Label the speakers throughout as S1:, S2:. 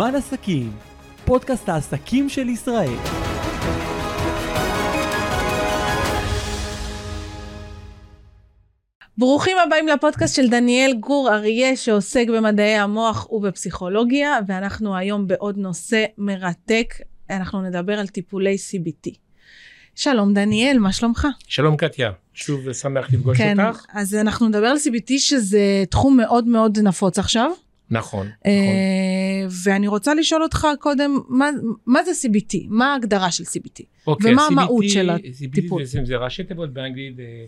S1: זמן עסקים, פודקאסט העסקים של ישראל.
S2: ברוכים הבאים לפודקאסט של דניאל גור אריה שעוסק במדעי המוח ובפסיכולוגיה ואנחנו היום בעוד נושא מרתק אנחנו נדבר על טיפולי CBT. שלום דניאל מה שלומך?
S3: שלום קטיה שוב שמח לפגוש
S2: כן,
S3: אותך.
S2: אז אנחנו נדבר על CBT שזה תחום מאוד מאוד נפוץ עכשיו.
S3: נכון, נכון.
S2: אה, ואני רוצה לשאול אותך קודם מה, מה זה CBT? מה ההגדרה של CBT?
S3: אוקיי,
S2: ומה
S3: CBT
S2: המהות של
S3: CBT
S2: הטיפול?
S3: בעצם זה ראשי תיבות באנגלית אה,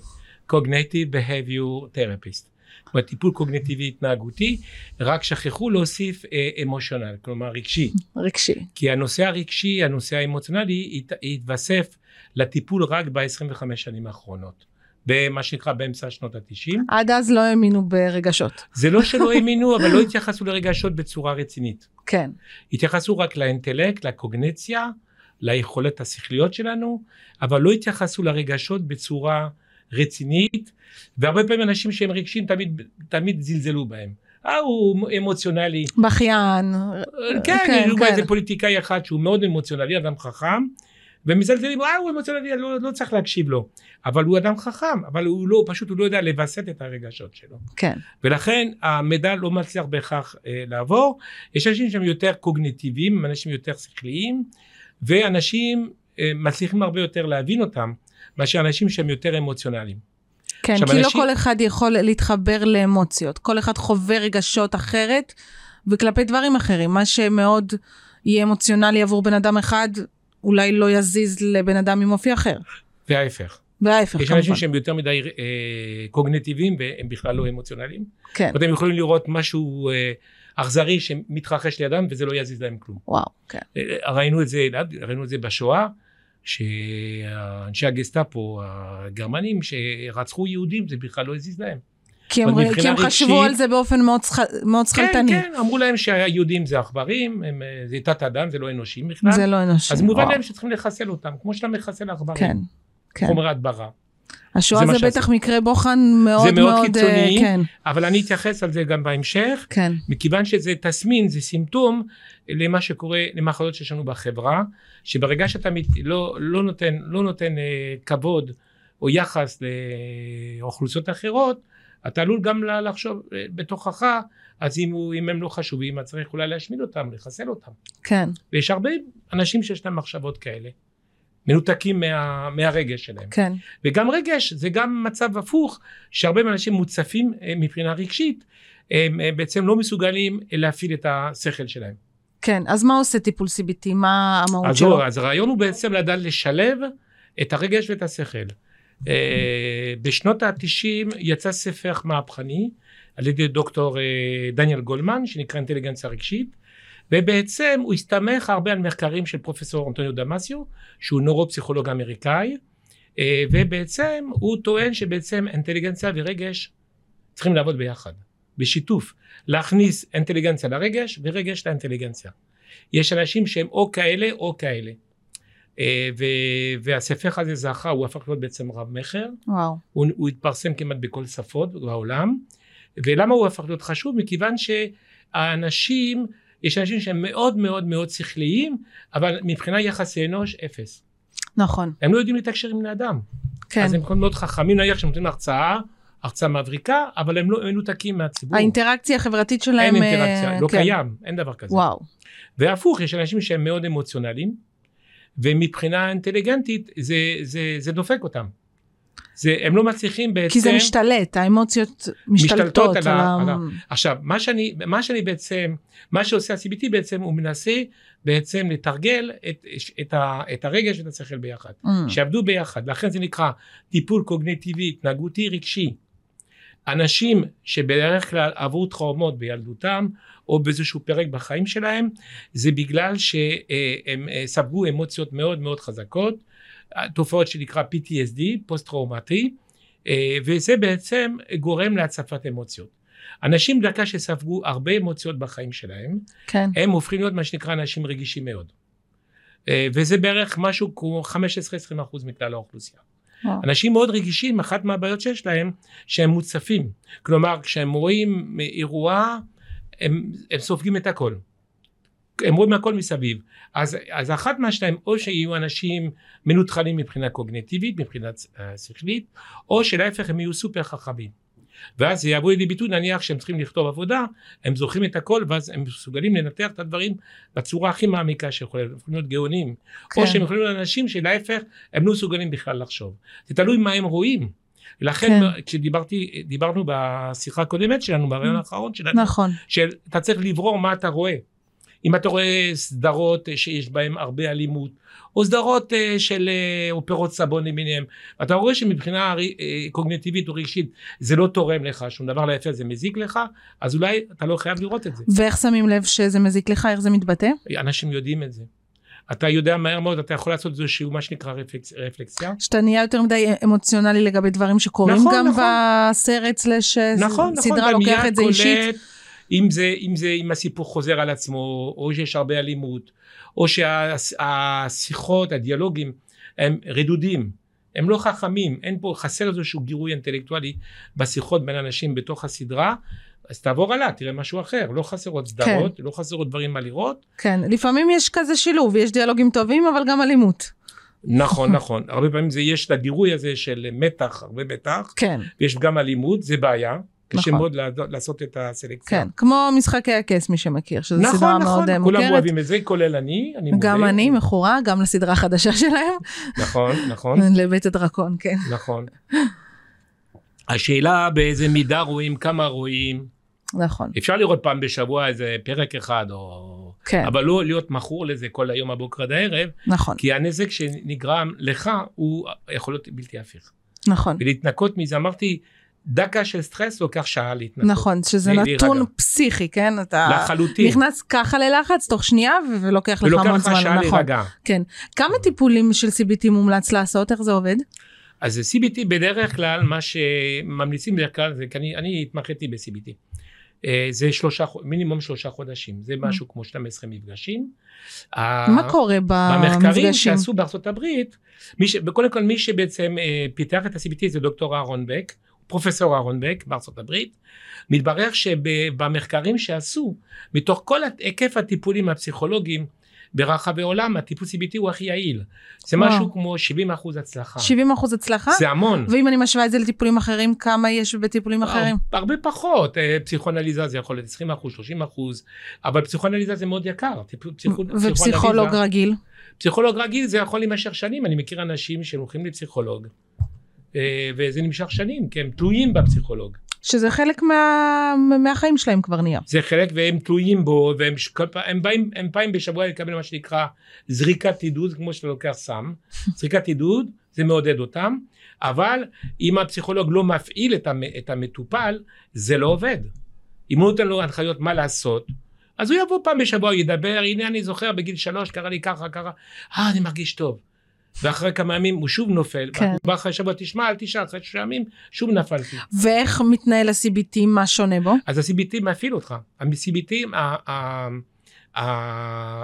S3: Cognitive Behavior Therapist. זאת אומרת, טיפול קוגניטיבי התנהגותי, רק שכחו להוסיף אמושיונל, כלומר רגשי.
S2: רגשי.
S3: כי הנושא הרגשי, הנושא האמוציונלי, הת- התווסף לטיפול רק ב-25 שנים האחרונות. במה שנקרא באמצע שנות ה-90.
S2: עד אז לא האמינו ברגשות.
S3: זה לא שלא האמינו, אבל לא התייחסו לרגשות בצורה רצינית.
S2: כן.
S3: התייחסו רק לאינטלקט, לקוגנציה, ליכולת השכליות שלנו, אבל לא התייחסו לרגשות בצורה רצינית, והרבה פעמים אנשים שהם רגשיים תמיד, תמיד זלזלו בהם. אה, הוא אמוציונלי.
S2: בכיין.
S3: כן,
S2: כן, כן.
S3: איזה פוליטיקאי אחד שהוא מאוד אמוציונלי, אדם חכם, ומזלזלים, אה, הוא אמוציונלי, לא, לא צריך להקשיב לו. אבל הוא אדם חכם, אבל הוא לא, פשוט הוא לא יודע לווסת את הרגשות שלו.
S2: כן.
S3: ולכן המידע לא מצליח בהכרח אה, לעבור. יש אנשים שהם יותר קוגניטיביים, אנשים יותר שכליים, ואנשים אה, מצליחים הרבה יותר להבין אותם, מאשר אנשים שהם יותר אמוציונליים.
S2: כן, כי לא
S3: אנשים-
S2: כל אחד יכול להתחבר לאמוציות. כל אחד חווה רגשות אחרת וכלפי דברים אחרים. מה שמאוד יהיה אמוציונלי עבור בן אדם אחד, אולי לא יזיז לבן אדם עם אופי אחר.
S3: וההפך.
S2: וההפך,
S3: יש אנשים
S2: כמובן.
S3: שהם יותר מדי אה, קוגניטיביים והם בכלל לא אמוציונליים.
S2: כן,
S3: ואתם יכולים לראות משהו אה, אכזרי שמתרחש לידם וזה לא יזיז להם כלום.
S2: וואו, כן.
S3: אה, ראינו את זה, ראינו את זה בשואה, שאנשי הגסטאפו הגרמנים שרצחו יהודים זה בכלל לא הזיז להם.
S2: כי הם, כי הם חשבו
S3: רגשית-
S2: על זה באופן מאוד, שח... מאוד שכלתני.
S3: כן, כן, אמרו להם שהיהודים זה עכברים, הם, אה, זה תת אדם, זה לא אנושי בכלל.
S2: זה לא אנושי.
S3: אז מובן
S2: וואו.
S3: להם שצריכים לחסל אותם, כמו שאתה מחסל עכברים.
S2: כן, כן.
S3: חומר הדברה.
S2: השואה
S3: זה
S2: זה. בטח מקרה בוחן מאוד
S3: זה מאוד
S2: מאוד... אה,
S3: קיצוני.
S2: כן,
S3: אבל אני אתייחס על זה גם בהמשך,
S2: כן.
S3: מכיוון שזה תסמין, זה סימפטום למה שקורה, למחלות שיש לנו בחברה, שברגע שאתה מת, לא, לא נותן, לא נותן אה, כבוד או יחס לאוכלוסיות אחרות, אתה עלול גם לחשוב אה, בתוכך, אז אם, הוא, אם הם לא חשובים, אז צריך אולי להשמיד אותם, לחסל אותם.
S2: כן,
S3: ויש הרבה אנשים שיש להם מחשבות כאלה, מנותקים מה, מהרגש שלהם.
S2: כן.
S3: וגם רגש זה גם מצב הפוך, שהרבה אנשים מוצפים אה, מבחינה רגשית, הם אה, בעצם לא מסוגלים להפעיל את השכל שלהם.
S2: כן, אז מה עושה טיפול CBT? מה המהות
S3: אז,
S2: שלו?
S3: אז הרעיון הוא בעצם לדעת לשלב את הרגש ואת השכל. אה, בשנות ה-90 יצא ספר מהפכני על ידי דוקטור אה, דניאל גולמן שנקרא אינטליגנציה רגשית ובעצם הוא הסתמך הרבה על מחקרים של פרופסור אנטוניו דמאסיו שהוא נורו-פסיכולוג אמריקאי אה, ובעצם הוא טוען שבעצם אינטליגנציה ורגש צריכים לעבוד ביחד בשיתוף להכניס אינטליגנציה לרגש ורגש לאינטליגנציה. יש אנשים שהם או כאלה או כאלה. אה, והספר הזה זכה, הוא הפך להיות בעצם רב מכר,
S2: וואו.
S3: הוא, הוא התפרסם כמעט בכל שפות בעולם, ולמה הוא הפך להיות חשוב? מכיוון שהאנשים, יש אנשים שהם מאוד מאוד מאוד שכליים, אבל מבחינה יחסי אנוש אפס.
S2: נכון,
S3: הם לא יודעים לתקשר עם בני אדם.
S2: כן.
S3: אז הם יכולים להיות חכמים נניח שנותנים הרצאה, הרצאה מבריקה, אבל הם לא מנותקים מהציבור.
S2: האינטראקציה החברתית שלהם...
S3: אין
S2: אה,
S3: אינטראקציה, לא
S2: כן.
S3: קיים, אין דבר כזה.
S2: וואו,
S3: והפוך, יש אנשים שהם מאוד אמוציונליים, ומבחינה אינטליגנטית זה, זה, זה דופק אותם. זה, הם לא מצליחים בעצם...
S2: כי זה משתלט, האמוציות משתלטות
S3: על ה-
S2: ה...
S3: על ה- עכשיו, מה שאני, מה שאני בעצם, מה שעושה ה-CBT בעצם, הוא מנסה בעצם לתרגל את, את, ה, את הרגש ואת השכל ביחד.
S2: Mm,
S3: שעבדו ביחד, לכן זה נקרא טיפול קוגניטיבי, התנהגותי, רגשי. אנשים שבדרך כלל עברו טראומות בילדותם או באיזשהו פרק בחיים שלהם, זה בגלל שהם אה, ספגו אמוציות מאוד מאוד חזקות, תופעות שנקרא PTSD, פוסט טראומטי, אה, וזה בעצם גורם להצפת אמוציות. אנשים דקה שספגו הרבה אמוציות בחיים שלהם,
S2: כן,
S3: הם הופכים להיות מה שנקרא אנשים רגישים מאוד. אה, וזה בערך משהו כמו 15-20% מכלל האוכלוסייה.
S2: וואו.
S3: אנשים מאוד רגישים, אחת מהבעיות שיש להם, שהם מוצפים. כלומר, כשהם רואים אירוע, הם, הם סופגים את הכל. הם רואים הכל מסביב. אז, אז אחת מהשתיים, או שיהיו אנשים מנוטרלים מבחינה קוגניטיבית, מבחינה אה, שכלית, או שלהפך הם יהיו סופר חכמים. ואז זה יבוא לידי ביטוי נניח שהם צריכים לכתוב עבודה, הם זוכרים את הכל ואז הם מסוגלים לנתח את הדברים בצורה הכי מעמיקה שיכולה, הם יכולים להיות גאונים.
S2: כן.
S3: או שהם יכולים להיות אנשים שלהפך הם לא מסוגלים בכלל לחשוב. זה תלוי מה הם רואים. לכן
S2: כן.
S3: כשדיברתי, דיברנו בשיחה הקודמת שלנו, ברעיון האחרון שלנו,
S2: נכון.
S3: שאתה צריך לברור מה אתה רואה. אם אתה רואה סדרות אה, שיש בהן הרבה אלימות, או סדרות אה, של אה, אופרות סבון למיניהם, אתה רואה שמבחינה קוגניטיבית או רגשית זה לא תורם לך, שום דבר להפך זה מזיק לך, אז אולי אתה לא חייב לראות את זה.
S2: ואיך שמים לב שזה מזיק לך, איך זה מתבטא?
S3: אנשים יודעים את זה. אתה יודע מהר מאוד, אתה יכול לעשות איזשהו מה שנקרא רפלקס, רפלקסיה.
S2: שאתה נהיה יותר מדי אמוציונלי לגבי דברים שקורים
S3: נכון,
S2: גם
S3: נכון.
S2: בסרט סלש
S3: נכון, נכון,
S2: סדרה
S3: אתה
S2: לוקח את זה אישית.
S3: קולט, אם זה, אם זה, אם הסיפור חוזר על עצמו, או שיש הרבה אלימות, או שהשיחות, הדיאלוגים, הם רדודים, הם לא חכמים, אין פה, חסר איזשהו גירוי אינטלקטואלי בשיחות בין אנשים בתוך הסדרה, אז תעבור הלאה, תראה משהו אחר, לא חסרות סדרות, לא חסרות דברים מה לראות,
S2: כן, לפעמים יש כזה שילוב, יש דיאלוגים טובים אבל גם אלימות.
S3: נכון, נכון, הרבה פעמים זה, יש את הגירוי הזה של מתח, הרבה מתח,
S2: כן,
S3: ויש גם אלימות, זה בעיה, קשה
S2: נכון.
S3: מאוד לעשות- את הסלקציה.
S2: כן, כמו משחקי הכס מי שמכיר, שזו
S3: נכון,
S2: סדרה
S3: נכון,
S2: מאוד אה,
S3: כולם
S2: מוכרת.
S3: אוהבים את זה, כולל אני, אני מודה.
S2: גם אני מכורה, גם לסדרה החדשה שלהם,
S3: נכון, נכון,
S2: לבית הדרקון, כן.
S3: נכון. השאלה באיזה מידה רואים, כמה רואים,
S2: נכון,
S3: אפשר לראות פעם בשבוע איזה פרק אחד, או...
S2: כן,
S3: אבל לא להיות מכור לזה כל היום הבוקר עד הערב,
S2: נכון,
S3: כי הנזק שנגרם לך הוא יכול להיות בלתי הפיך.
S2: נכון.
S3: ולהתנקות מזה, אמרתי, דקה של סטרס לוקח שעה להתנקות.
S2: נכון, שזה נתון
S3: להירגע.
S2: פסיכי, כן? אתה
S3: לחלוטין.
S2: נכנס ככה ללחץ תוך שנייה ו- ולוקח לך
S3: ולוקח
S2: המון
S3: לך
S2: זמן,
S3: שעה
S2: נכון.
S3: להירגע.
S2: כן. כמה טיפולים של CBT מומלץ לעשות? איך זה עובד?
S3: אז CBT בדרך כלל, מה שממליצים בדרך כלל, זה כי אני, אני התמחיתי ב-CBT. אה, זה שלושה, מינימום שלושה חודשים, זה משהו כמו 12 מפגשים.
S2: מה קורה
S3: במחקרים
S2: במפגשים?
S3: שעשו בארצות הברית, ש... קודם כל מי שבעצם אה, פיתח את ה-CBT זה דוקטור אהרון בק, פרופסור אהרון בק בארצות הברית. מתברר שבמחקרים שעשו, מתוך כל היקף הטיפולים הפסיכולוגיים ברחבי העולם, הטיפול CBT הוא הכי יעיל. זה
S2: וואו.
S3: משהו כמו 70 אחוז הצלחה.
S2: 70 אחוז הצלחה?
S3: זה המון.
S2: ואם אני משווה את זה לטיפולים אחרים, כמה יש בטיפולים אחרים?
S3: הרבה פחות, אה, פסיכואנליזה זה יכול להיות 20 אחוז, 30 אחוז, אבל פסיכואנליזה זה מאוד יקר.
S2: ופסיכולוג רגיל?
S3: פסיכולוג רגיל זה יכול להימשך שנים, אני מכיר אנשים שהולכים לפסיכולוג, אה, וזה נמשך שנים, כי הם תלויים בפסיכולוג.
S2: שזה חלק מה... מהחיים שלהם כבר נהיה.
S3: זה חלק והם תלויים בו, והם ש- הם באים, הם פעם בשבוע לקבל מה שנקרא זריקת עידוד, כמו שאתה לוקח סם. זריקת עידוד, זה מעודד אותם, אבל אם הפסיכולוג לא מפעיל את, המ, את המטופל, זה לא עובד. אם הוא נותן לו הנחיות מה לעשות, אז הוא יבוא פעם בשבוע, ידבר, הנה אני זוכר בגיל שלוש, קרה לי ככה, ככה, אה, אני מרגיש טוב. ואחרי כמה ימים הוא שוב נופל,
S2: כן.
S3: בא אחרי שבוע, תשמע, אל תשאל, אחרי שלושה ימים, שוב נפלתי.
S2: ואיך מתנהל ה-CBT, מה שונה בו?
S3: אז ה-CBT מפעיל אותך. ה-CBT,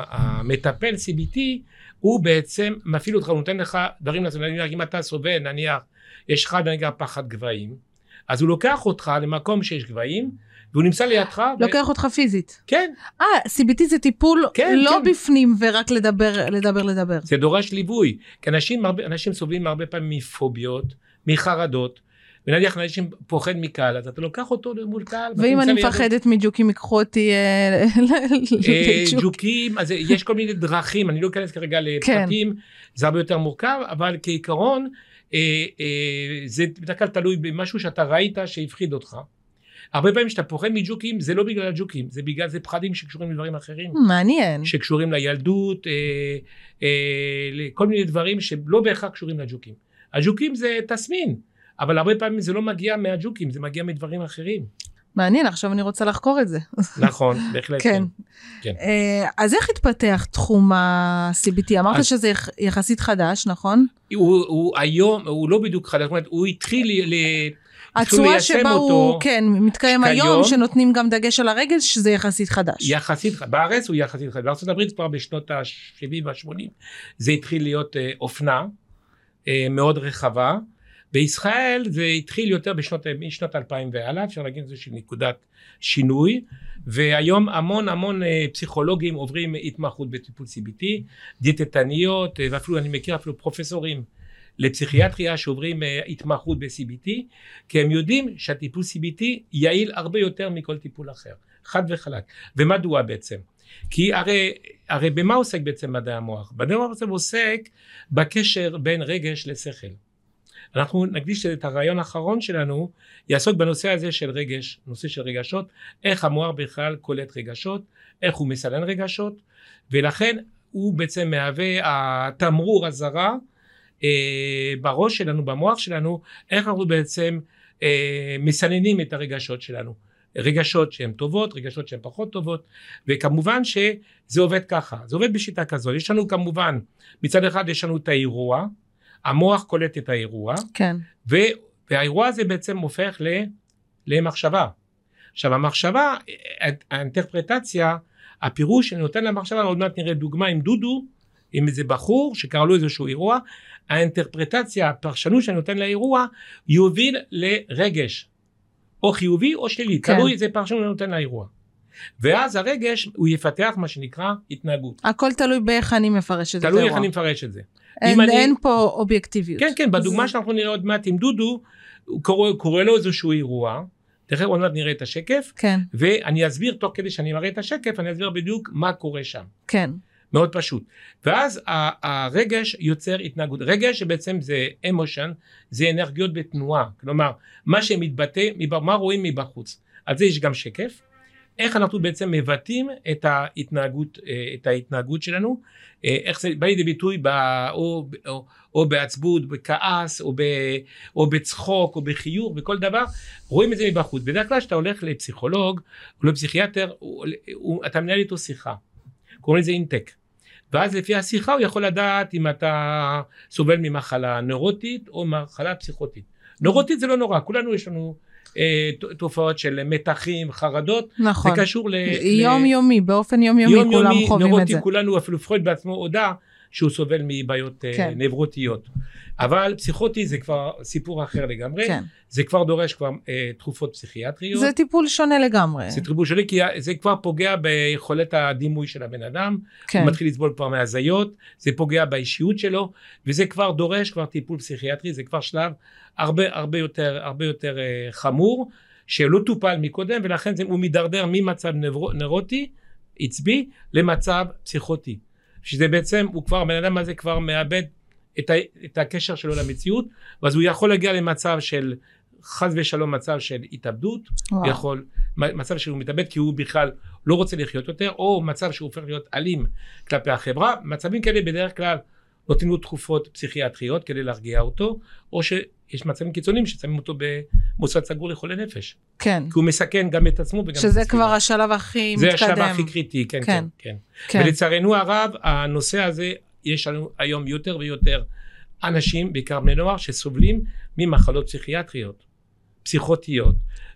S3: המטפל CBT, הוא בעצם מפעיל אותך, הוא נותן לך דברים לעשות. נניח, אם אתה סובל, נניח, יש לך נניח פחד גבהים, אז הוא לוקח אותך למקום שיש גבהים, והוא נמצא לידך. ו-
S2: לוקח אותך פיזית.
S3: כן,
S2: אה, CBT זה טיפול
S3: כן,
S2: לא
S3: כן.
S2: בפנים ורק לדבר, לדבר, לדבר.
S3: זה דורש ליווי. כי אנשים, הרבה, אנשים סובלים הרבה פעמים מפוביות, מחרדות, ונניח אנשים פוחד מקהל, אז אתה לוקח אותו מול קהל.
S2: ואם אני. מפחדת מג'וקים ייקחו אותי אה,
S3: אה. ג'וקים, אז יש כל מיני דרכים, אני לא אכנס כרגע
S2: כן.
S3: לפרטים, זה הרבה יותר מורכב, אבל כעיקרון, אה, זה בדרך כלל תלוי במשהו שאתה ראית שהפחיד אותך. הרבה פעמים כשאתה פוחד מג'וקים, זה לא בגלל הג'וקים, זה בגלל זה פחדים שקשורים לדברים אחרים.
S2: מעניין.
S3: שקשורים לילדות, אה, אה, לכל מיני דברים שלא בהכרח קשורים לג'וקים. הג'וקים זה תסמין, אבל הרבה פעמים זה לא מגיע מהג'וקים, זה מגיע מדברים אחרים.
S2: מעניין, עכשיו אני רוצה לחקור את זה.
S3: נכון, בהחלט
S2: כן.
S3: כן.
S2: אה, אז איך התפתח תחום ה-CBT? אמרת
S3: אז-
S2: שזה יח- יחסית חדש, נכון?
S3: הוא, הוא היום, הוא לא בדיוק חדש, זאת אומרת, הוא התחיל ל...
S2: הצורה שבה הוא,
S3: אותו
S2: כן, מתקיים
S3: שכיום-
S2: היום, שנותנים גם דגש על הרגל, שזה יחסית חדש.
S3: יחסית, בארץ הוא יחסית חדש, בארצות הברית כבר בשנות ה-70 וה-80 זה התחיל להיות אה, אופנה אה, מאוד רחבה, בישראל זה התחיל יותר בשנות, משנות 2000 והלאה, אפשר להגיד את זה של נקודת שינוי, והיום המון המון אה, פסיכולוגים עוברים התמחות בטיפול CBT, דיאטטניות, אה, ואפילו אני מכיר אפילו פרופסורים לפסיכיאטריה שעוברים אה, התמחות ב-CBT, כי הם יודעים שהטיפול CBT יעיל הרבה יותר מכל טיפול אחר, חד וחלק. ומדוע בעצם? כי הרי, הרי במה עוסק בעצם מדעי המוח? מדעי המוח בעצם עוסק בקשר בין רגש לשכל. אנחנו נקדיש את הרעיון האחרון שלנו יעסוק בנושא הזה של רגש, נושא של רגשות, איך המוח בכלל קולט רגשות, איך הוא מסנן רגשות, ולכן הוא בעצם מהווה התמרור הזרה אה, בראש שלנו, במוח שלנו, איך אנחנו בעצם אה, מסננים את הרגשות שלנו. רגשות שהן טובות, רגשות שהן פחות טובות, וכמובן שזה עובד ככה, זה עובד בשיטה כזאת. יש לנו כמובן, מצד אחד יש לנו את האירוע, המוח קולט את האירוע,
S2: כן.
S3: ו, והאירוע הזה בעצם הופך ל, למחשבה. עכשיו המחשבה, האינטרפרטציה, הפירוש שאני נותן למחשבה, עוד מעט נראה דוגמה עם דודו, עם איזה בחור שקרה לו איזשהו אירוע, האינטרפרטציה, הפרשנות שאני נותן לאירוע, יוביל לרגש, או חיובי או שלילי,
S2: כן.
S3: תלוי איזה פרשנות אני נותן לאירוע. ואז הרגש הוא יפתח מה שנקרא התנהגות.
S2: הכל תלוי באיך אני מפרש את זה.
S3: תלוי איך אני מפרש את זה.
S2: אין,
S3: אני-
S2: אין פה אובייקטיביות.
S3: כן, כן, בדוגמה שאנחנו נראה עוד מעט עם דודו, קורא, קורא לו איזשהו אירוע, תכף עוד מעט נראה את השקף,
S2: כן,
S3: ואני אסביר, תוך כדי שאני מראה את השקף, אני אסביר בדיוק מה קורה שם.
S2: כן,
S3: מאוד פשוט. ואז הרגש יוצר התנהגות. רגש שבעצם זה אמושן, זה אנרגיות בתנועה. כלומר, מה שמתבטא, מה רואים מבחוץ. על זה יש גם שקף. איך אנחנו בעצם מבטאים את ההתנהגות, אה, את ההתנהגות שלנו, אה, איך זה בא לידי ביטוי ב, או, או, או בעצבות, בכעס, או, ב, או בצחוק, או בחיוך, בכל דבר, רואים את זה מבחוץ. בדרך כלל כשאתה הולך לפסיכולוג או לפסיכיאטר, הוא, הוא, אתה מנהל איתו שיחה. קוראים לזה אינטק. ואז לפי השיחה הוא יכול לדעת אם אתה סובל ממחלה נוירוטית או מחלה פסיכוטית. נוירוטית זה לא נורא, כולנו יש לנו אה, תופעות של מתחים, חרדות,
S2: נכון.
S3: זה קשור ל... ל-
S2: יומיומי, באופן יומיומי
S3: יום
S2: כולם
S3: יומי,
S2: חווים את
S3: נוירוטי,
S2: זה.
S3: כולנו, אפילו פרויד בעצמו הודה שהוא סובל מבעיות אה,
S2: כן.
S3: נברוטיות. אבל פסיכוטי זה כבר סיפור אחר לגמרי,
S2: כן.
S3: זה כבר דורש כבר אה, תרופות פסיכיאטריות.
S2: זה טיפול שונה לגמרי.
S3: זה טיפול שלי, כי זה כבר פוגע ביכולת הדימוי של הבן אדם,
S2: כן,
S3: הוא מתחיל לסבול כבר מהזיות, זה פוגע באישיות שלו, וזה כבר דורש כבר טיפול פסיכיאטרי, זה כבר שלב הרבה הרבה יותר, הרבה יותר אה, חמור, שלא טופל מקודם, ולכן זה, הוא מידרדר ממצב נוירוטי, עצבי, למצב פסיכוטי. שזה בעצם, הוא כבר, הבן אדם הזה כבר מאבד את, ה, את הקשר שלו למציאות, ואז הוא יכול להגיע למצב של, חס ושלום, מצב של התאבדות,
S2: וואו.
S3: יכול, מצב שהוא מתאבד כי הוא בכלל לא רוצה לחיות יותר, או מצב שהוא הופך להיות אלים כלפי החברה, מצבים כאלה בדרך כלל נותנים לו תרופות פסיכיאטריות כדי להרגיע אותו, או שיש מצבים קיצוניים ששמים אותו במוסד סגור לחולי נפש,
S2: כן.
S3: כי הוא מסכן גם את עצמו וגם את
S2: שזה
S3: הסביבה.
S2: כבר השלב הכי
S3: זה
S2: מתקדם.
S3: השלב הכי קריטי, כן, כן,
S2: כן.
S3: כן.
S2: כן.
S3: ולצערנו הרב, הנושא הזה, יש לנו היום יותר ויותר אנשים, בעיקר בני נוער, שסובלים ממחלות פסיכיאטריות, פסיכוטיות.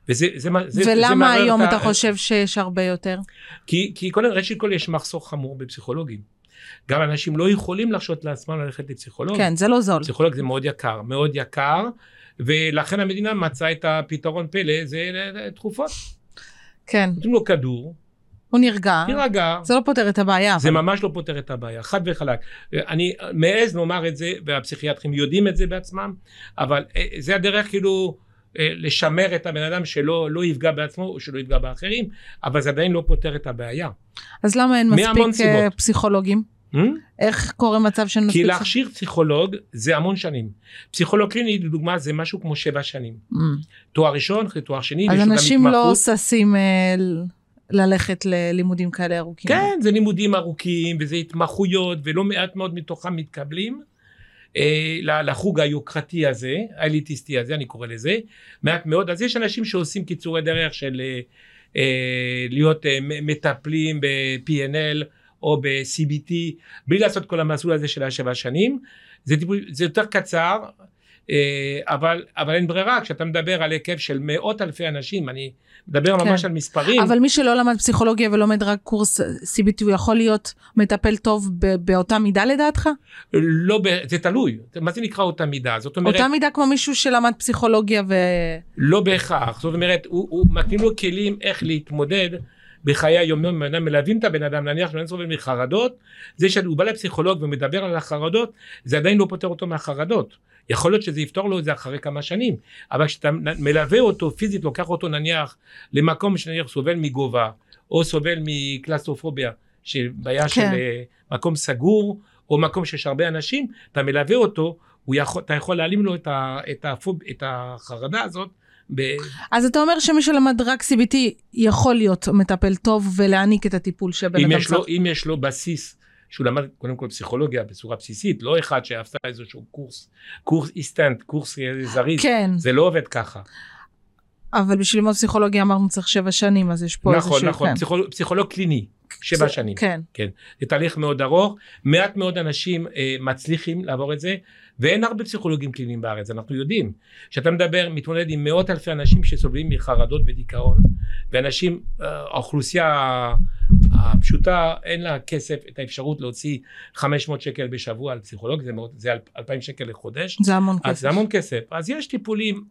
S3: וזה, זה, זה, זה
S2: ולמה
S3: מערער
S2: היום
S3: את
S2: אתה
S3: ה-
S2: חושב שיש הרבה יותר?
S3: כי, כי קודם, ראשית כל יש מחסור חמור בפסיכולוגים. גם אנשים לא יכולים להרשות לעצמם ללכת לפסיכולוג.
S2: כן, זה לא זול.
S3: פסיכולוג זה מאוד יקר, מאוד יקר, ולכן המדינה מצאה את הפתרון פלא, זה תרופות.
S2: כן,
S3: נותנים לו כדור,
S2: הוא נרגע.
S3: תירגע,
S2: זה לא פותר את הבעיה.
S3: זה
S2: אבל-
S3: ממש לא פותר את הבעיה, חד וחלק. אני מעז לומר את זה, והפסיכיאטרים יודעים את זה בעצמם, אבל אה, זה הדרך כאילו לשמר את הבן אדם שלא לא יפגע בעצמו או שלא יפגע באחרים, אבל זה עדיין לא פותר את הבעיה.
S2: אז למה אין מספיק אה. פסיכולוגים?
S3: Hmm?
S2: איך קורה מצב
S3: כי
S2: מספיק...
S3: להכשיר פסיכולוג זה המון שנים. פסיכולוג קליני לדוגמה זה משהו כמו שבע שנים.
S2: Mm.
S3: תואר ראשון אחרי תואר שני.
S2: אז אנשים לא. ששים אה, ל- ללכת ללימודים כאלה ארוכים.
S3: כן, זה לימודים ארוכים וזה התמחויות ולא מעט מאוד מתוכם מתקבלים אה, לחוג היוקרתי הזה, האליטיסטי הזה, אני קורא לזה, מעט מאוד. אז יש אנשים שעושים קיצורי דרך של אה, אה, להיות אה, מטפלים ב-P&L או ב-CBT, בלי לעשות כל המסלול הזה של השבע שנים. זה, טיפול, זה יותר קצר, אה, אבל, אבל אין ברירה, כשאתה מדבר על היקף של מאות אלפי אנשים, אני מדבר ממש
S2: כן.
S3: על מספרים.
S2: אבל מי שלא למד פסיכולוגיה ולומד רק קורס CBT, הוא יכול להיות מטפל טוב באותה מידה לדעתך?
S3: לא, זה תלוי, מה זה נקרא אותה מידה? זאת אומרת,
S2: אותה מידה כמו מישהו שלמד פסיכולוגיה ו...
S3: לא בהכרח, זאת אומרת, הוא, הוא מתאים לו כלים איך להתמודד בחיי היומיום, בן אדם מלווים את הבן אדם, נניח אדם סובל מחרדות, זה שהוא בא לפסיכולוג ומדבר על החרדות, זה עדיין לא פותר אותו מהחרדות. יכול להיות שזה יפתור לו את זה אחרי כמה שנים, אבל כשאתה מלווה אותו פיזית, לוקח אותו נניח למקום שנניח סובל מגובה, או סובל מקלסטרופוביה, שבעיה של
S2: כן.
S3: אה, מקום סגור, או מקום שיש הרבה אנשים, אתה מלווה אותו, יכול, אתה יכול להעלים לו את, ה, את, הפוב, את החרדה הזאת. ב,
S2: אז אתה אומר שמי שלמד רק CBT יכול להיות מטפל טוב ולהעניק את הטיפול שבן אדם צריך.
S3: אם יש לו בסיס שהוא למד קודם כל פסיכולוגיה בצורה בסיסית, לא אחד שעשה איזשהו קורס, קורס איסטנט, קורס זריז,
S2: כן,
S3: זה לא עובד ככה.
S2: אבל בשביל ללמוד פסיכולוגיה אמרנו צריך שבע שנים, אז יש פה
S3: נכון,
S2: איזשהו...
S3: נכון,
S2: כן.
S3: פסיכולוג, פסיכולוג קליני, שבע
S2: זה-
S3: שנים.
S2: כן,
S3: זה תהליך מאוד ארוך, מעט מאוד אנשים אה, מצליחים לעבור את זה, ואין הרבה פסיכולוגים קליניים בארץ, אנחנו יודעים. כשאתה מדבר, מתמודד עם מאות אלפי אנשים שסובלים מחרדות ודיכאון, ואנשים, אה, האוכלוסייה הפשוטה, אין לה כסף, את האפשרות להוציא 500 שקל בשבוע על פסיכולוג, זה, מאוד, זה 2,000 שקל לחודש,
S2: זה המון כסף.
S3: זה המון כסף. אז יש טיפולים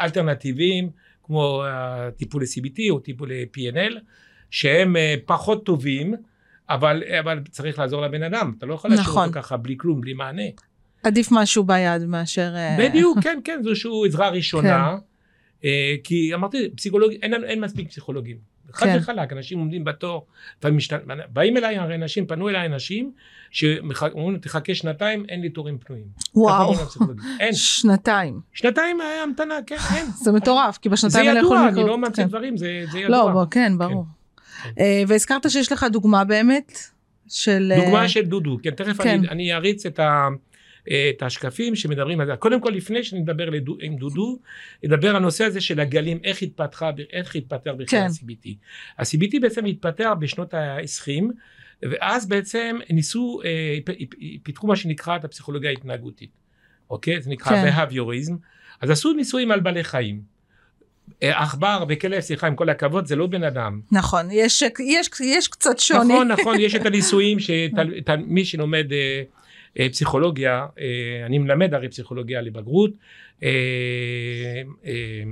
S3: אלטרנטיביים, כמו אה, טיפול ל-CBT או טיפול ל-PNL, שהם אה, פחות טובים, אבל, אבל צריך לעזור לבן אדם. אתה לא יכול להשאיר
S2: נכון.
S3: אותו ככה בלי כלום, בלי מענה.
S2: עדיף משהו ביד מאשר... אה,
S3: בדיוק, כן, כן, זו איזושהי עזרה ראשונה. אה, כי אמרתי, פסיכולוג, אין, אין מספיק פסיכולוגים. חד
S2: כן.
S3: וחלק, אנשים עומדים בתור, לפעמים משת... באים אליי הרי אנשים, פנו אליי אנשים, שאומרים, תחכה שנתיים, אין לי תורים פנויים.
S2: וואו.
S3: אין,
S2: שנתיים.
S3: שנתיים היה המתנה, כן, אין.
S2: זה מטורף, כי
S3: זה
S2: בשנתיים האלה יכולים
S3: ידוע,
S2: לקרות...
S3: אני לא ממציא
S2: כן.
S3: דברים, זה זה ידוע.
S2: לא, בוא, כן, ברור.
S3: כן.
S2: אה, והזכרת שיש לך דוגמה באמת של... אה,
S3: דוגמה של דודו, כן, תכף
S2: כן.
S3: אני, אני אריץ את, ה, את השקפים שמדברים על זה. קודם כל, לפני שנדבר לדו, עם דודו, נדבר על הנושא הזה של הגלים, איך התפתחה, איך התפתח בכלל
S2: כן.
S3: ה-CBT. ה-CBT בעצם התפתח בשנות ה-20, ואז בעצם ניסו, אה, פיתחו מה שנקרא את הפסיכולוגיה ההתנהגותית, אוקיי? זה נקרא
S2: כן.
S3: בהביוריזם. אז עשו ניסויים על בעלי חיים. אה, עכבר וכלב, סליחה, עם כל הכבוד, זה לא בן אדם.
S2: נכון, יש, יש, יש קצת שוני.
S3: נכון, נכון, יש את הניסויים שמי שלומד אה, פסיכולוגיה, אה, אני מלמד הרי פסיכולוגיה לבגרות, אה, אה,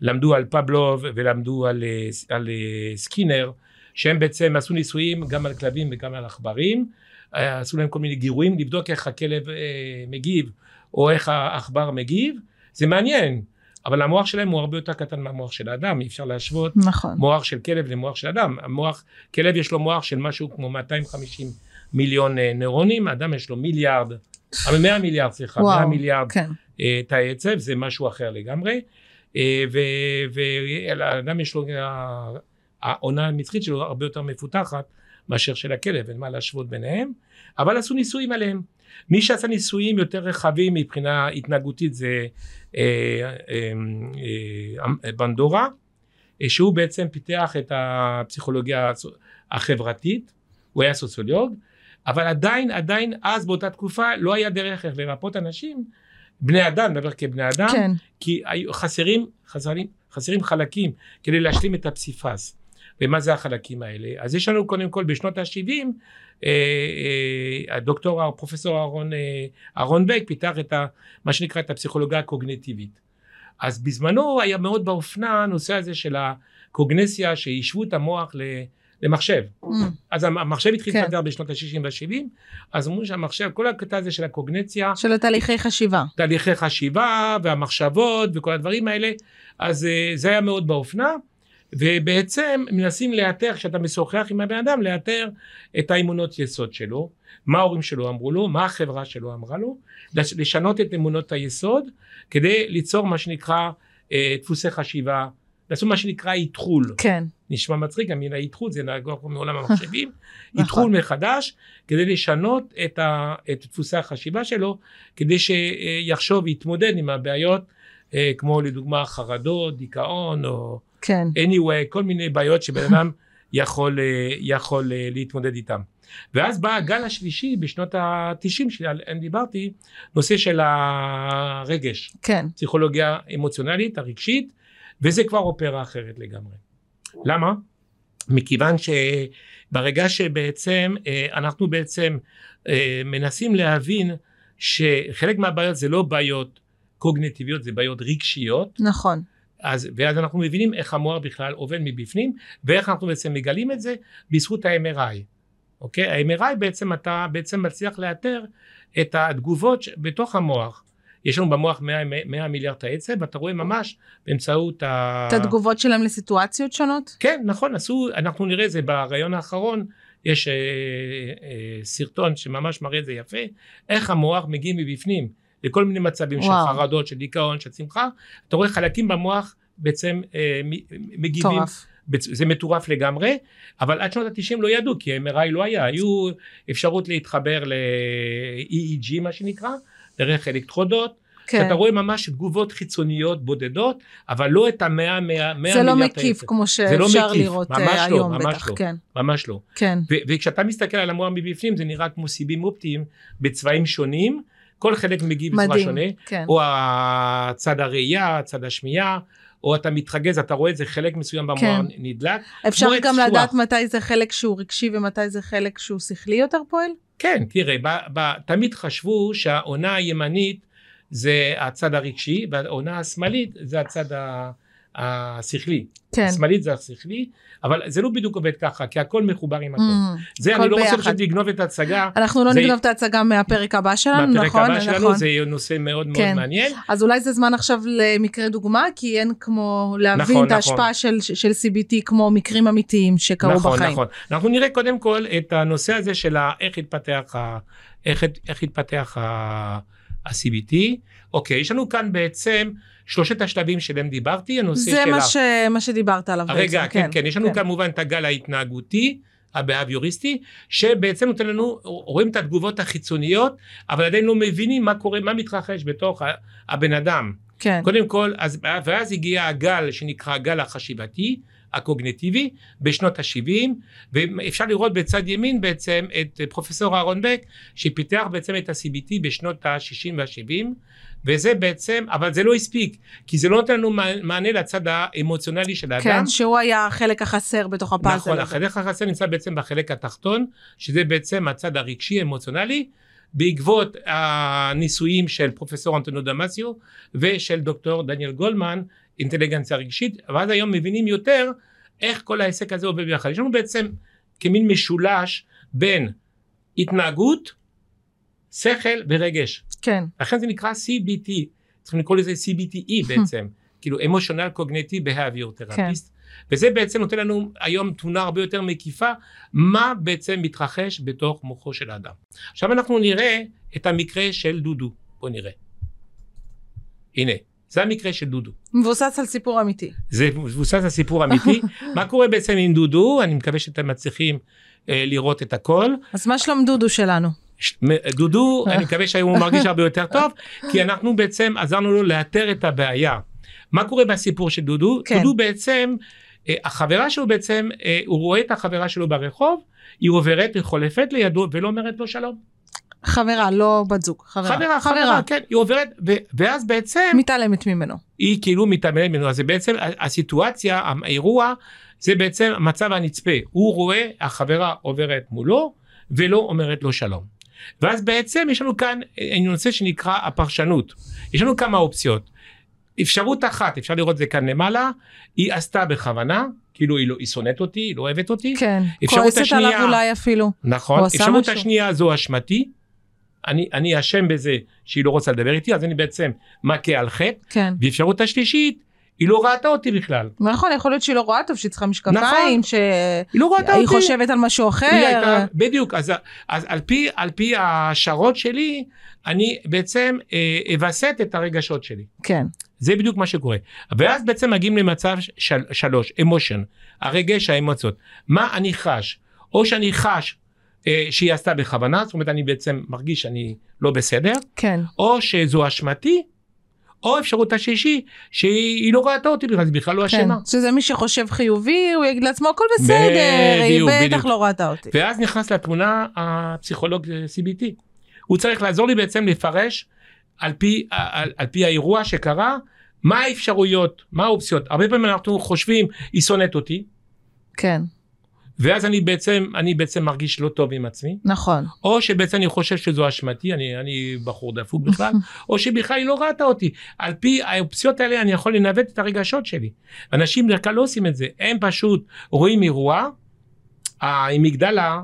S3: למדו על פבלוב ולמדו על, אה, על אה, סקינר, שהם בעצם עשו ניסויים גם על כלבים וגם על עכברים, אה, עשו להם כל מיני גירויים לבדוק איך הכלב אה, מגיב או איך העכבר מגיב, זה מעניין, אבל המוח שלהם הוא הרבה יותר קטן מהמוח של האדם, אי אפשר להשוות
S2: נכון.
S3: מוח של כלב למוח של אדם. המוח, כלב יש לו מוח של משהו כמו 250 מיליון אה, נוירונים, אדם יש לו מיליארד, אבל 100 מיליארד, סליחה, 100
S2: וואו,
S3: מיליארד
S2: כן,
S3: אה, תאי עצב, זה משהו אחר לגמרי. אה, ולאדם יש לו, העונה המצחית שלו הרבה יותר מפותחת מאשר של הכלב, אין מה להשוות ביניהם, אבל עשו ניסויים עליהם. מי שעשה ניסויים יותר רחבים מבחינה התנהגותית זה אה, אה, אה, בנדורה, שהוא בעצם פיתח את הפסיכולוגיה החברתית, הוא היה סוציולוג, אבל עדיין, עדיין אז באותה תקופה לא היה דרך איך לרפות אנשים, בני אדם, נדבר כבני אדם,
S2: כן,
S3: כי היו חסרים, חסרים, חסרים חלקים כדי להשלים את הפסיפס. ומה זה החלקים האלה? אז יש לנו קודם כל בשנות ה-70, אה, אה, הדוקטור, הפרופסור אהרון, אה, אהרון בק פיתח את ה, מה שנקרא את הפסיכולוגיה הקוגניטיבית. אז בזמנו היה מאוד באופנה הנושא הזה של הקוגנסיה, שהשוו את המוח ל- למחשב.
S2: Mm,
S3: אז המחשב התחיל
S2: כן.
S3: להתפתח בשנות ה-60 וה-70, אז אמרו שהמחשב, כל הקטע הזה של הקוגנציה,
S2: של התהליכי חשיבה.
S3: תהליכי חשיבה והמחשבות וכל הדברים האלה, אז אה, זה היה מאוד באופנה, ובעצם מנסים לאתר, כשאתה משוחח עם הבן אדם, לאתר את האמונות יסוד שלו, מה ההורים שלו אמרו לו, מה החברה שלו אמרה לו, לש- לשנות את אמונות היסוד, כדי ליצור מה שנקרא אה, דפוסי חשיבה, לעשות מה שנקרא איתחול.
S2: כן,
S3: נשמע מצחיק, המילה איתחול זה נגוע פה מעולם המחשבים,
S2: נכון.
S3: איתחול מחדש, כדי לשנות את, ה, את דפוסי החשיבה שלו, כדי שיחשוב ויתמודד עם הבעיות, אה, כמו לדוגמה חרדות, דיכאון, או
S2: כן.
S3: anyway, כל מיני בעיות שבן אדם יכול, אה, יכול אה, להתמודד איתן. ואז בא הגל השלישי בשנות ה-90 שעליהם דיברתי, נושא של הרגש,
S2: כן.
S3: פסיכולוגיה אמוציונלית, הרגשית, וזה כבר אופרה אחרת לגמרי. למה? מכיוון שברגע שבעצם אה, אנחנו בעצם אה, מנסים להבין שחלק מהבעיות זה לא בעיות קוגניטיביות, זה בעיות רגשיות,
S2: נכון.
S3: אז, ואז אנחנו מבינים איך המוח בכלל עובד מבפנים, ואיך אנחנו בעצם מגלים את זה בזכות ה-MRI. אוקיי? ה-MRI בעצם אתה בעצם מצליח לאתר את התגובות בתוך המוח. יש לנו במוח 100, 100 מיליארד תאי עצב, ואתה רואה ממש באמצעות ה...
S2: את התגובות שלהם לסיטואציות שונות?
S3: כן, נכון, עשו, אנחנו נראה את זה בריאיון האחרון, יש אה, אה, סרטון שממש מראה את זה יפה, איך המוח מגיע מבפנים לכל מיני מצבים
S2: וואו.
S3: של חרדות, של דיכאון, של שמחה, אתה רואה חלקים במוח בעצם אה, מגיבים,
S2: מטורף.
S3: בצ- זה מטורף לגמרי, אבל עד שנות ה-90 לא ידעו, כי MRI לא היה, היו אפשרות להתחבר ל-EEG מה שנקרא, דרך אלקטרודות,
S2: כן.
S3: שאתה רואה ממש תגובות חיצוניות בודדות, אבל לא את המאה, מאה, מאה
S2: זה לא מקיף
S3: העצב.
S2: כמו
S3: לא
S2: שאפשר
S3: מקיף,
S2: לראות אה,
S3: לא,
S2: היום
S3: ממש
S2: בטח.
S3: לא.
S2: כן.
S3: ממש לא.
S2: כן.
S3: וכשאתה מסתכל על המוח מבפנים זה נראה כמו סיבים אופטיים בצבעים שונים, כל חלק מגיב בצורה. שונה,
S2: כן.
S3: או הצד הראייה, הצד השמיעה, או אתה מתרגז, אתה רואה איזה חלק מסוים במוח
S2: כן.
S3: נדלק.
S2: אפשר גם
S3: שוח.
S2: לדעת מתי זה חלק שהוא רגשי ומתי זה חלק שהוא שכלי יותר פועל?
S3: כן, תראה, ב- ב- תמיד חשבו שהעונה הימנית זה הצד הרגשי, והעונה השמאלית זה הצד ה- השכלי.
S2: כן.
S3: השמאלית זה השכלי, אבל זה לא בדיוק עובד ככה, כי הכל מחובר עם הכל.
S2: Mm.
S3: זה, אני לא רוצה
S2: ביחד.
S3: פשוט לגנוב את ההצגה.
S2: אנחנו לא
S3: זה-
S2: נגנוב את ההצגה מהפרק הבא שלנו,
S3: מהפרק
S2: נכון?
S3: הבא שלנו
S2: נכון.
S3: זה נושא מאוד מאוד
S2: כן.
S3: מעניין.
S2: אז אולי זה זמן עכשיו למקרה דוגמה, כי אין כמו להבין
S3: נכון,
S2: את ההשפעה של, של CBT כמו מקרים אמיתיים שקרו
S3: נכון,
S2: בחיים.
S3: נכון. אנחנו נראה קודם כל את הנושא הזה של איך התפתח, ה- איך, איך התפתח ה- ה-CBT. אוקיי, יש לנו כאן בעצם שלושת השלבים שלהם דיברתי, הנושא
S2: זה
S3: של
S2: מה,
S3: ה...
S2: ש... מה שדיברת עליו
S3: רגע,
S2: בעצם.
S3: כן, כן, יש לנו כמובן את הגל ההתנהגותי. הבהביוריסטי, שבעצם נותן לנו, רואים את התגובות החיצוניות, אבל עדיין לא מבינים מה קורה, מה מתרחש בתוך הבן אדם.
S2: כן,
S3: קודם כל, אז, ואז הגיע הגל שנקרא הגל החשיבתי, הקוגניטיבי, בשנות ה-70, ואפשר לראות בצד ימין בעצם את פרופסור אהרון בק, שפיתח בעצם את ה-CBT בשנות ה-60 וה-70, וזה בעצם, אבל זה לא הספיק, כי זה לא נותן לנו מענה לצד האמוציונלי של האדם.
S2: כן, שהוא היה החלק החסר בתוך הפאזל
S3: נכון,
S2: הזה.
S3: החלק החסר נמצא בעצם בחלק התחתון, שזה בעצם הצד הרגשי אמוציונלי, בעקבות הניסויים של פרופסור אנטונו דמאסיו ושל דוקטור דניאל גולמן, אינטליגנציה רגשית, ואז היום מבינים יותר איך כל העסק הזה עובד ביחד. יש לנו בעצם כמין משולש בין התנהגות, שכל ורגש.
S2: כן,
S3: לכן זה נקרא CBT, צריכים לקרוא לזה CBTE בעצם, כאילו emotional cognitive behavior therapist,
S2: כן.
S3: וזה בעצם נותן לנו היום תמונה הרבה יותר מקיפה, מה בעצם מתרחש בתוך מוחו של האדם. עכשיו אנחנו נראה את המקרה של דודו, בוא נראה. הנה, זה המקרה של דודו.
S2: מבוסס על סיפור אמיתי.
S3: זה מבוסס על סיפור אמיתי. מה קורה בעצם עם דודו? אני מקווה שאתם מצליחים אה, לראות את הכל.
S2: אז מה שלום דודו שלנו?
S3: דודו, אני מקווה שהיום הוא מרגיש הרבה יותר טוב, כי אנחנו בעצם עזרנו לו לאתר את הבעיה. מה קורה בסיפור של דודו?
S2: כן.
S3: דודו בעצם, אה, החברה שלו בעצם, אה, הוא רואה את החברה שלו ברחוב, היא עוברת, היא חולפת לידו ולא אומרת לו שלום.
S2: חברה, לא בת זוג. חברה.
S3: חברה, חברה, כן, היא עוברת, ו- ואז בעצם
S2: מתעלמת ממנו.
S3: היא כאילו מתעלמת ממנו, אז זה בעצם הסיטואציה, האירוע, זה בעצם המצב הנצפה. הוא רואה, החברה עוברת מולו, ולא אומרת לו שלום. ואז בעצם יש לנו כאן אה, נושא שנקרא הפרשנות. יש לנו כמה אופציות. אפשרות אחת, אפשר לראות את זה כאן למעלה, היא עשתה בכוונה, כאילו היא, לא, היא שונאת אותי, היא לא אוהבת אותי.
S2: כן, כועסת
S3: השנייה-
S2: עליו אולי אפילו.
S3: נכון. אפשרות. השנייה זו אשמתי. אני, אני אשם בזה שהיא לא רוצה לדבר איתי, אז אני בעצם מכה על חטא.
S2: כן.
S3: ואפשרות השלישית, היא לא ראתה אותי בכלל.
S2: נכון, יכול להיות שהיא לא רואה טוב, שהיא צריכה משקפיים,
S3: נכון.
S2: שהיא
S3: היא לא ראתה אותי.
S2: חושבת על משהו
S3: היא
S2: אחר.
S3: הייתה, בדיוק, אז, אז על, פי, על פי השערות שלי, אני בעצם אה, אווסת את הרגשות שלי.
S2: כן,
S3: זה בדיוק מה שקורה. ואז בעצם מגיעים למצב של, שלוש, אמושן, הרגש, האמוציות. מה אני חש? או שאני חש אה, שהיא עשתה בכוונה, זאת אומרת אני בעצם מרגיש שאני לא בסדר,
S2: כן.
S3: או שזו אשמתי, או אפשרות השישי שהיא לא ראתה אותי בכלל, היא בכלל לא
S2: כן,
S3: אשמה.
S2: שזה מי שחושב חיובי, הוא יגיד לעצמו, הכל בסדר, היא
S3: בדיוק,
S2: בטח
S3: בדיוק.
S2: לא ראתה אותי.
S3: ואז נכנס לתמונה הפסיכולוג CBT. הוא צריך לעזור לי בעצם לפרש על פי, על, על פי האירוע שקרה, מה האפשרויות, מה האופציות. הרבה פעמים אנחנו חושבים, היא שונאת אותי,
S2: כן,
S3: ואז אני בעצם, אני בעצם מרגיש לא טוב עם עצמי,
S2: נכון.
S3: או שבעצם אני חושב שזו אשמתי, אני, אני בחור דפוק בכלל, או שבכלל היא לא ראתה אותי. על פי האופציות האלה אני יכול לנווט את הרגשות שלי. אנשים בדרך כלל לא עושים את זה, הם פשוט רואים אירוע, האמיגדלה,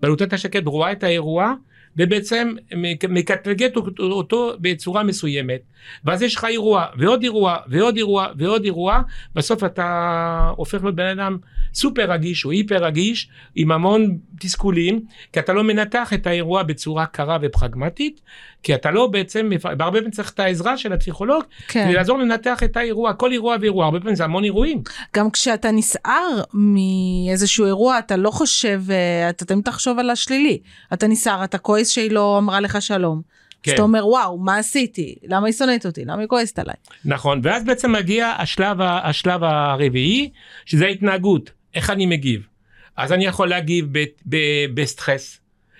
S3: בלוטת השקט רואה את האירוע, ובעצם מק- מקטלגת אותו- אותו בצורה מסוימת, ואז יש לך אירוע, ועוד אירוע, ועוד אירוע, ועוד אירוע, בסוף אתה הופך להיות בן אדם סופר רגיש או היפר רגיש, עם המון תסכולים, כי אתה לא מנתח את האירוע בצורה קרה ופרגמטית, כי אתה לא בעצם, בהרבה פעמים צריך את העזרה של הפסיכולוג,
S2: כן.
S3: כדי לעזור לנתח את האירוע, כל אירוע ואירוע, הרבה פעמים זה המון אירועים.
S2: גם כשאתה נסער מאיזשהו אירוע, אתה לא חושב, אה, אתה תמיד תחשוב על השלילי. אתה נסער, אתה כועס שהיא לא אמרה לך שלום.
S3: כן.
S2: אז אתה אומר, וואו, מה עשיתי? למה היא שונאת אותי? למה היא כועסת עליי?
S3: נכון, ואז בעצם מגיע השלב, השלב הרביעי, שזה ההתנהגות, איך אני מגיב. אז אני יכול להגיב ב- ב- בסטרס.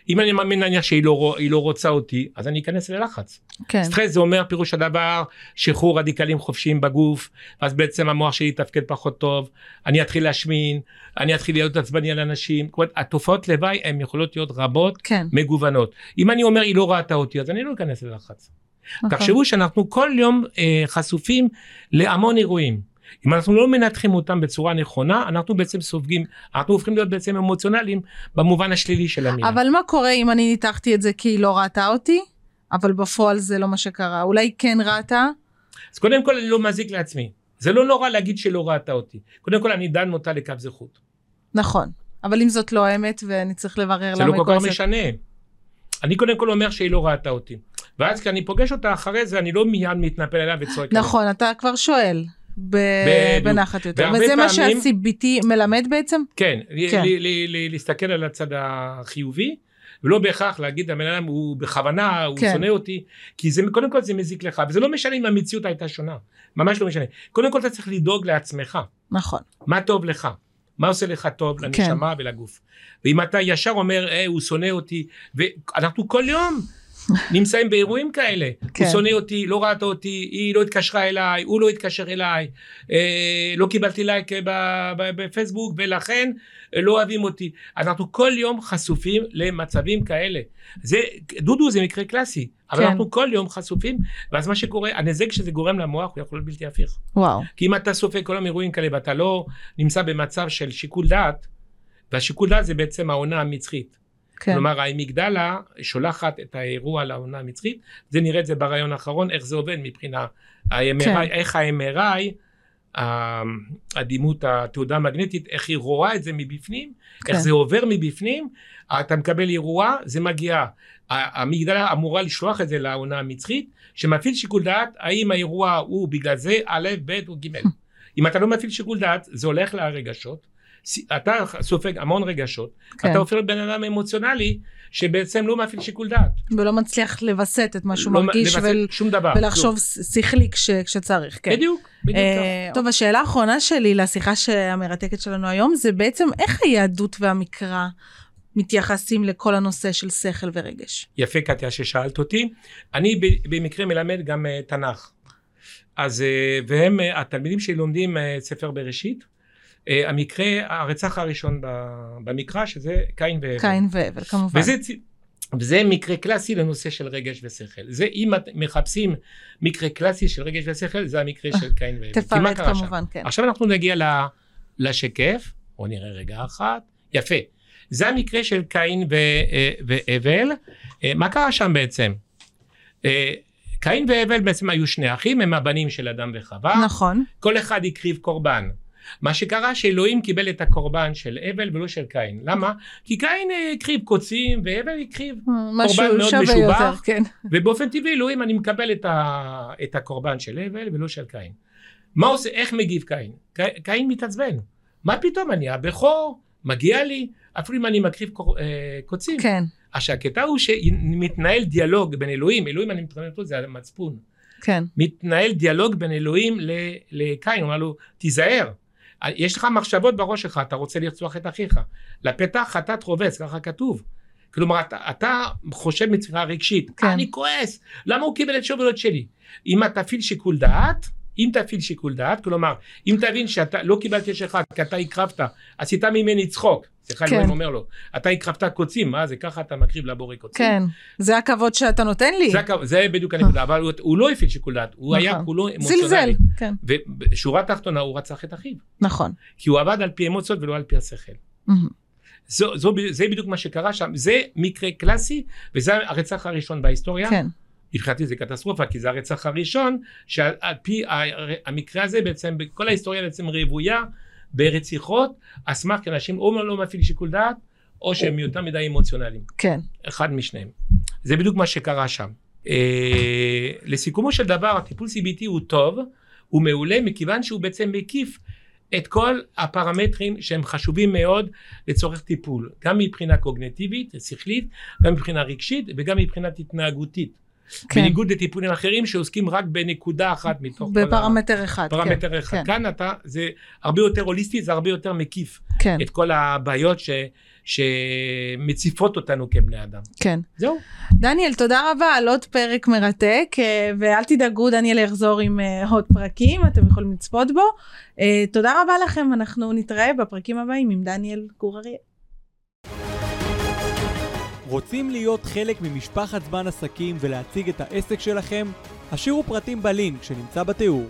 S3: אם אני מאמין נניח שהיא לא, לא רוצה אותי, אז אני אכנס ללחץ.
S2: כן.
S3: סטרס זה אומר פירוש הדבר שחרור רדיקלים חופשיים בגוף, אז בעצם המוח שלי יתפקד פחות טוב, אני אתחיל להשמין, אני אתחיל להיות עצבני על אנשים, אומרת, התופעות לוואי הן יכולות להיות רבות,
S2: כן.
S3: מגוונות. אם אני אומר היא לא ראתה אותי, אז אני לא אכנס ללחץ.
S2: נכון.
S3: תחשבו שאנחנו כל יום אה, חשופים להמון אירועים. אם אנחנו לא מנתחים אותם בצורה נכונה, אנחנו בעצם סופגים, אנחנו הופכים להיות בעצם אמוציונליים במובן השלילי של המילה.
S2: אבל מה קורה אם אני ניתחתי את זה כי היא לא ראתה אותי, אבל בפועל זה לא מה שקרה? אולי כן ראתה?
S3: אז קודם כל אני לא מזיק לעצמי. זה לא נורא להגיד שלא ראתה אותי. קודם כל אני דן אותה לכף זכות.
S2: נכון. אבל אם זאת לא האמת ואני צריך לברר
S3: זה
S2: למה
S3: לא
S2: היא
S3: כל כך
S2: כועסת.
S3: משנה. אני קודם כל אומר שהיא לא ראתה אותי. ואז כשאני פוגש אותה אחרי זה, אני לא מיד מתנפל עליה וצועק עליה.
S2: נכון, אתה כבר שואל. ב-. בנחת יותר. וזה מה
S3: פעמים-
S2: שה-CBT מלמד בעצם?
S3: כן,
S2: כן.
S3: ל- ל- ל- להסתכל על הצד החיובי, ולא בהכרח להגיד הבן אדם הוא בכוונה, הוא
S2: כן.
S3: שונא אותי, כי זה, קודם כל זה מזיק לך, וזה לא משנה אם המציאות הייתה שונה, ממש לא משנה. קודם כל אתה צריך לדאוג לעצמך,
S2: נכון.
S3: מה טוב לך, מה עושה לך טוב לנשמה ולגוף. ואם אתה ישר אומר, אה, הוא שונא אותי, ואנחנו כל יום נמצאים באירועים כאלה,
S2: כן.
S3: הוא שונא אותי, לא ראתה אותי, היא לא התקשרה אליי, הוא לא התקשר אליי, אה, לא קיבלתי לייק ב- בפייסבוק ולכן אה, לא אוהבים אותי. אנחנו כל יום חשופים למצבים כאלה. זה, דודו זה מקרה קלאסי, אבל
S2: כן.
S3: אנחנו כל יום חשופים, ואז מה שקורה, הנזק שזה גורם למוח הוא יכול להיות בלתי הפיך.
S2: וואו.
S3: כי אם אתה סופג כל האירועים כאלה ואתה לא נמצא במצב של שיקול דעת, והשיקול דעת זה בעצם העונה המצחית.
S2: כן.
S3: כלומר האמיגדלה שולחת את האירוע לעונה המצחית, זה נראה את זה ברעיון האחרון, איך זה עובד מבחינה ה-MRI,
S2: כן.
S3: איך ה-MRI, הדימות התעודה המגנטית, איך היא רואה את זה מבפנים,
S2: כן.
S3: איך זה עובר מבפנים, אתה מקבל אירוע, זה מגיע, המגדלה אמורה לשלוח את זה לעונה המצחית, שמפעיל שיקול דעת, האם האירוע הוא בגלל זה א', ב' או ג'. אם אתה לא מפעיל שיקול דעת, זה הולך לרגשות, אתה סופג המון רגשות,
S2: כן.
S3: אתה הופך להיות בן אדם אמוציונלי, שבעצם לא מפעיל שיקול דעת.
S2: ולא מצליח לווסת את מה שהוא
S3: לא
S2: מרגיש ול-
S3: שום דבר.
S2: ולחשוב שכלי כש- כשצריך. כן.
S3: בדיוק, בדיוק
S2: אה. טוב, השאלה האחרונה שלי לשיחה המרתקת שלנו היום, זה בעצם איך היהדות והמקרא מתייחסים לכל הנושא של שכל ורגש.
S3: יפה קטיה ששאלת אותי. אני במקרה מלמד גם אה, תנ"ך. אז, אה, והם, אה, התלמידים שלי לומדים ספר בראשית. אה, המקרה, הרצח הראשון במקרא, שזה קין והבל.
S2: קין והבל, כמובן.
S3: וזה, וזה מקרה קלאסי לנושא של רגש ושכל. זה אם את מחפשים מקרה קלאסי של רגש ושכל, זה המקרה של קין והבל.
S2: תפרט
S3: קרה שם?
S2: כמובן, כן.
S3: עכשיו אנחנו נגיע ל- לשקף, בואו נראה רגע אחת, יפה. זה המקרה של קין אה, והבל. אה, מה קרה שם בעצם? אה, קין והבל בעצם היו שני אחים, הם הבנים של אדם וחווה,
S2: נכון.
S3: כל אחד הקריב קורבן. מה שקרה שאלוהים קיבל את הקורבן של הבל ולא של קין. למה? כי קין אה, הקריב קוצים והבל הקריב.
S2: משהו
S3: מאוד
S2: שווה
S3: משובח.
S2: יותר, כן.
S3: ובאופן טבעי אלוהים אני מקבל את, ה, את הקורבן של הבל ולא של קין. מה עושה, איך מגיב קין? קין מתעצבן. מה פתאום אני הבכור, מגיע לי, אפילו אם אני מקריב קור, אה, קוצים.
S2: כן,
S3: עכשיו הקטע הוא שמתנהל דיאלוג בין אלוהים, אלוהים אני מתכוון פה זה המצפון.
S2: כן,
S3: מתנהל דיאלוג בין אלוהים לקין, הוא אומר לו, תיזהר, יש לך מחשבות בראש שלך, אתה רוצה לרצוח את אחיך. לפתח חטאת רובץ, ככה כתוב. כלומר, אתה, אתה חושב מצווה רגשית,
S2: כן.
S3: אני כועס, למה הוא קיבל את שובילות שלי? אם אתה תפעיל שיקול דעת, אם תפעיל שיקול דעת, כלומר, אם תבין שאתה לא קיבלת את שלך, כי אתה הקרבת, עשית ממני צחוק, סליחה,
S2: כן.
S3: אלוהים אומר לו, אתה הקרבת קוצים, מה זה, ככה אתה מקריב לבורא קוצים.
S2: כן. זה הכבוד שאתה נותן לי.
S3: זה, הכ- זה בדיוק הנקודה, אבל הוא, הוא לא הפעיל שיקול דעת, הוא היה
S2: נכון.
S3: כולו
S2: זלזל.
S3: אמוציונלי.
S2: כן,
S3: ובשורה התחתונה הוא רצח את אחיו,
S2: נכון.
S3: כי הוא עבד על פי אמוציות ולא על פי השכל. זו, זו, זה בדיוק מה שקרה שם, זה מקרה קלאסי, וזה הרצח הראשון בהיסטוריה.
S2: כן,
S3: מבחינתי זה קטסטרופה, כי זה הרצח הראשון, שעל על פי המקרה הזה בעצם, כל ההיסטוריה בעצם רוויה ברציחות, על סמך כי אנשים או לא מפעיל שיקול דעת, או שהם יותר מדי אמוציונליים.
S2: כן,
S3: אחד משניהם. זה בדיוק מה שקרה שם. אה, לסיכומו של דבר, הטיפול CBT הוא טוב, הוא מעולה, מכיוון שהוא בעצם מקיף את כל הפרמטרים שהם חשובים מאוד לצורך טיפול, גם מבחינה קוגנטיבית, שכלית, גם מבחינה רגשית וגם מבחינת התנהגותית.
S2: כן.
S3: בניגוד לטיפולים אחרים שעוסקים רק בנקודה אחת מתוך כל
S2: בפרמטר אחד. כן,
S3: הפרמטר אחד.
S2: כן,
S3: כאן אתה, זה הרבה יותר הוליסטי, זה הרבה יותר מקיף
S2: כן,
S3: את כל הבעיות ש, שמציפות אותנו כבני אדם.
S2: כן.
S3: זהו.
S2: דניאל, תודה רבה על עוד פרק מרתק, אה, ואל תדאגו, דניאל יחזור עם אה, עוד פרקים, אתם יכולים לצפות בו. אה, תודה רבה לכם, אנחנו נתראה בפרקים הבאים עם דניאל גור אריה.
S1: רוצים להיות חלק ממשפחת זמן עסקים ולהציג את העסק שלכם? השאירו פרטים בלינק שנמצא בתיאור.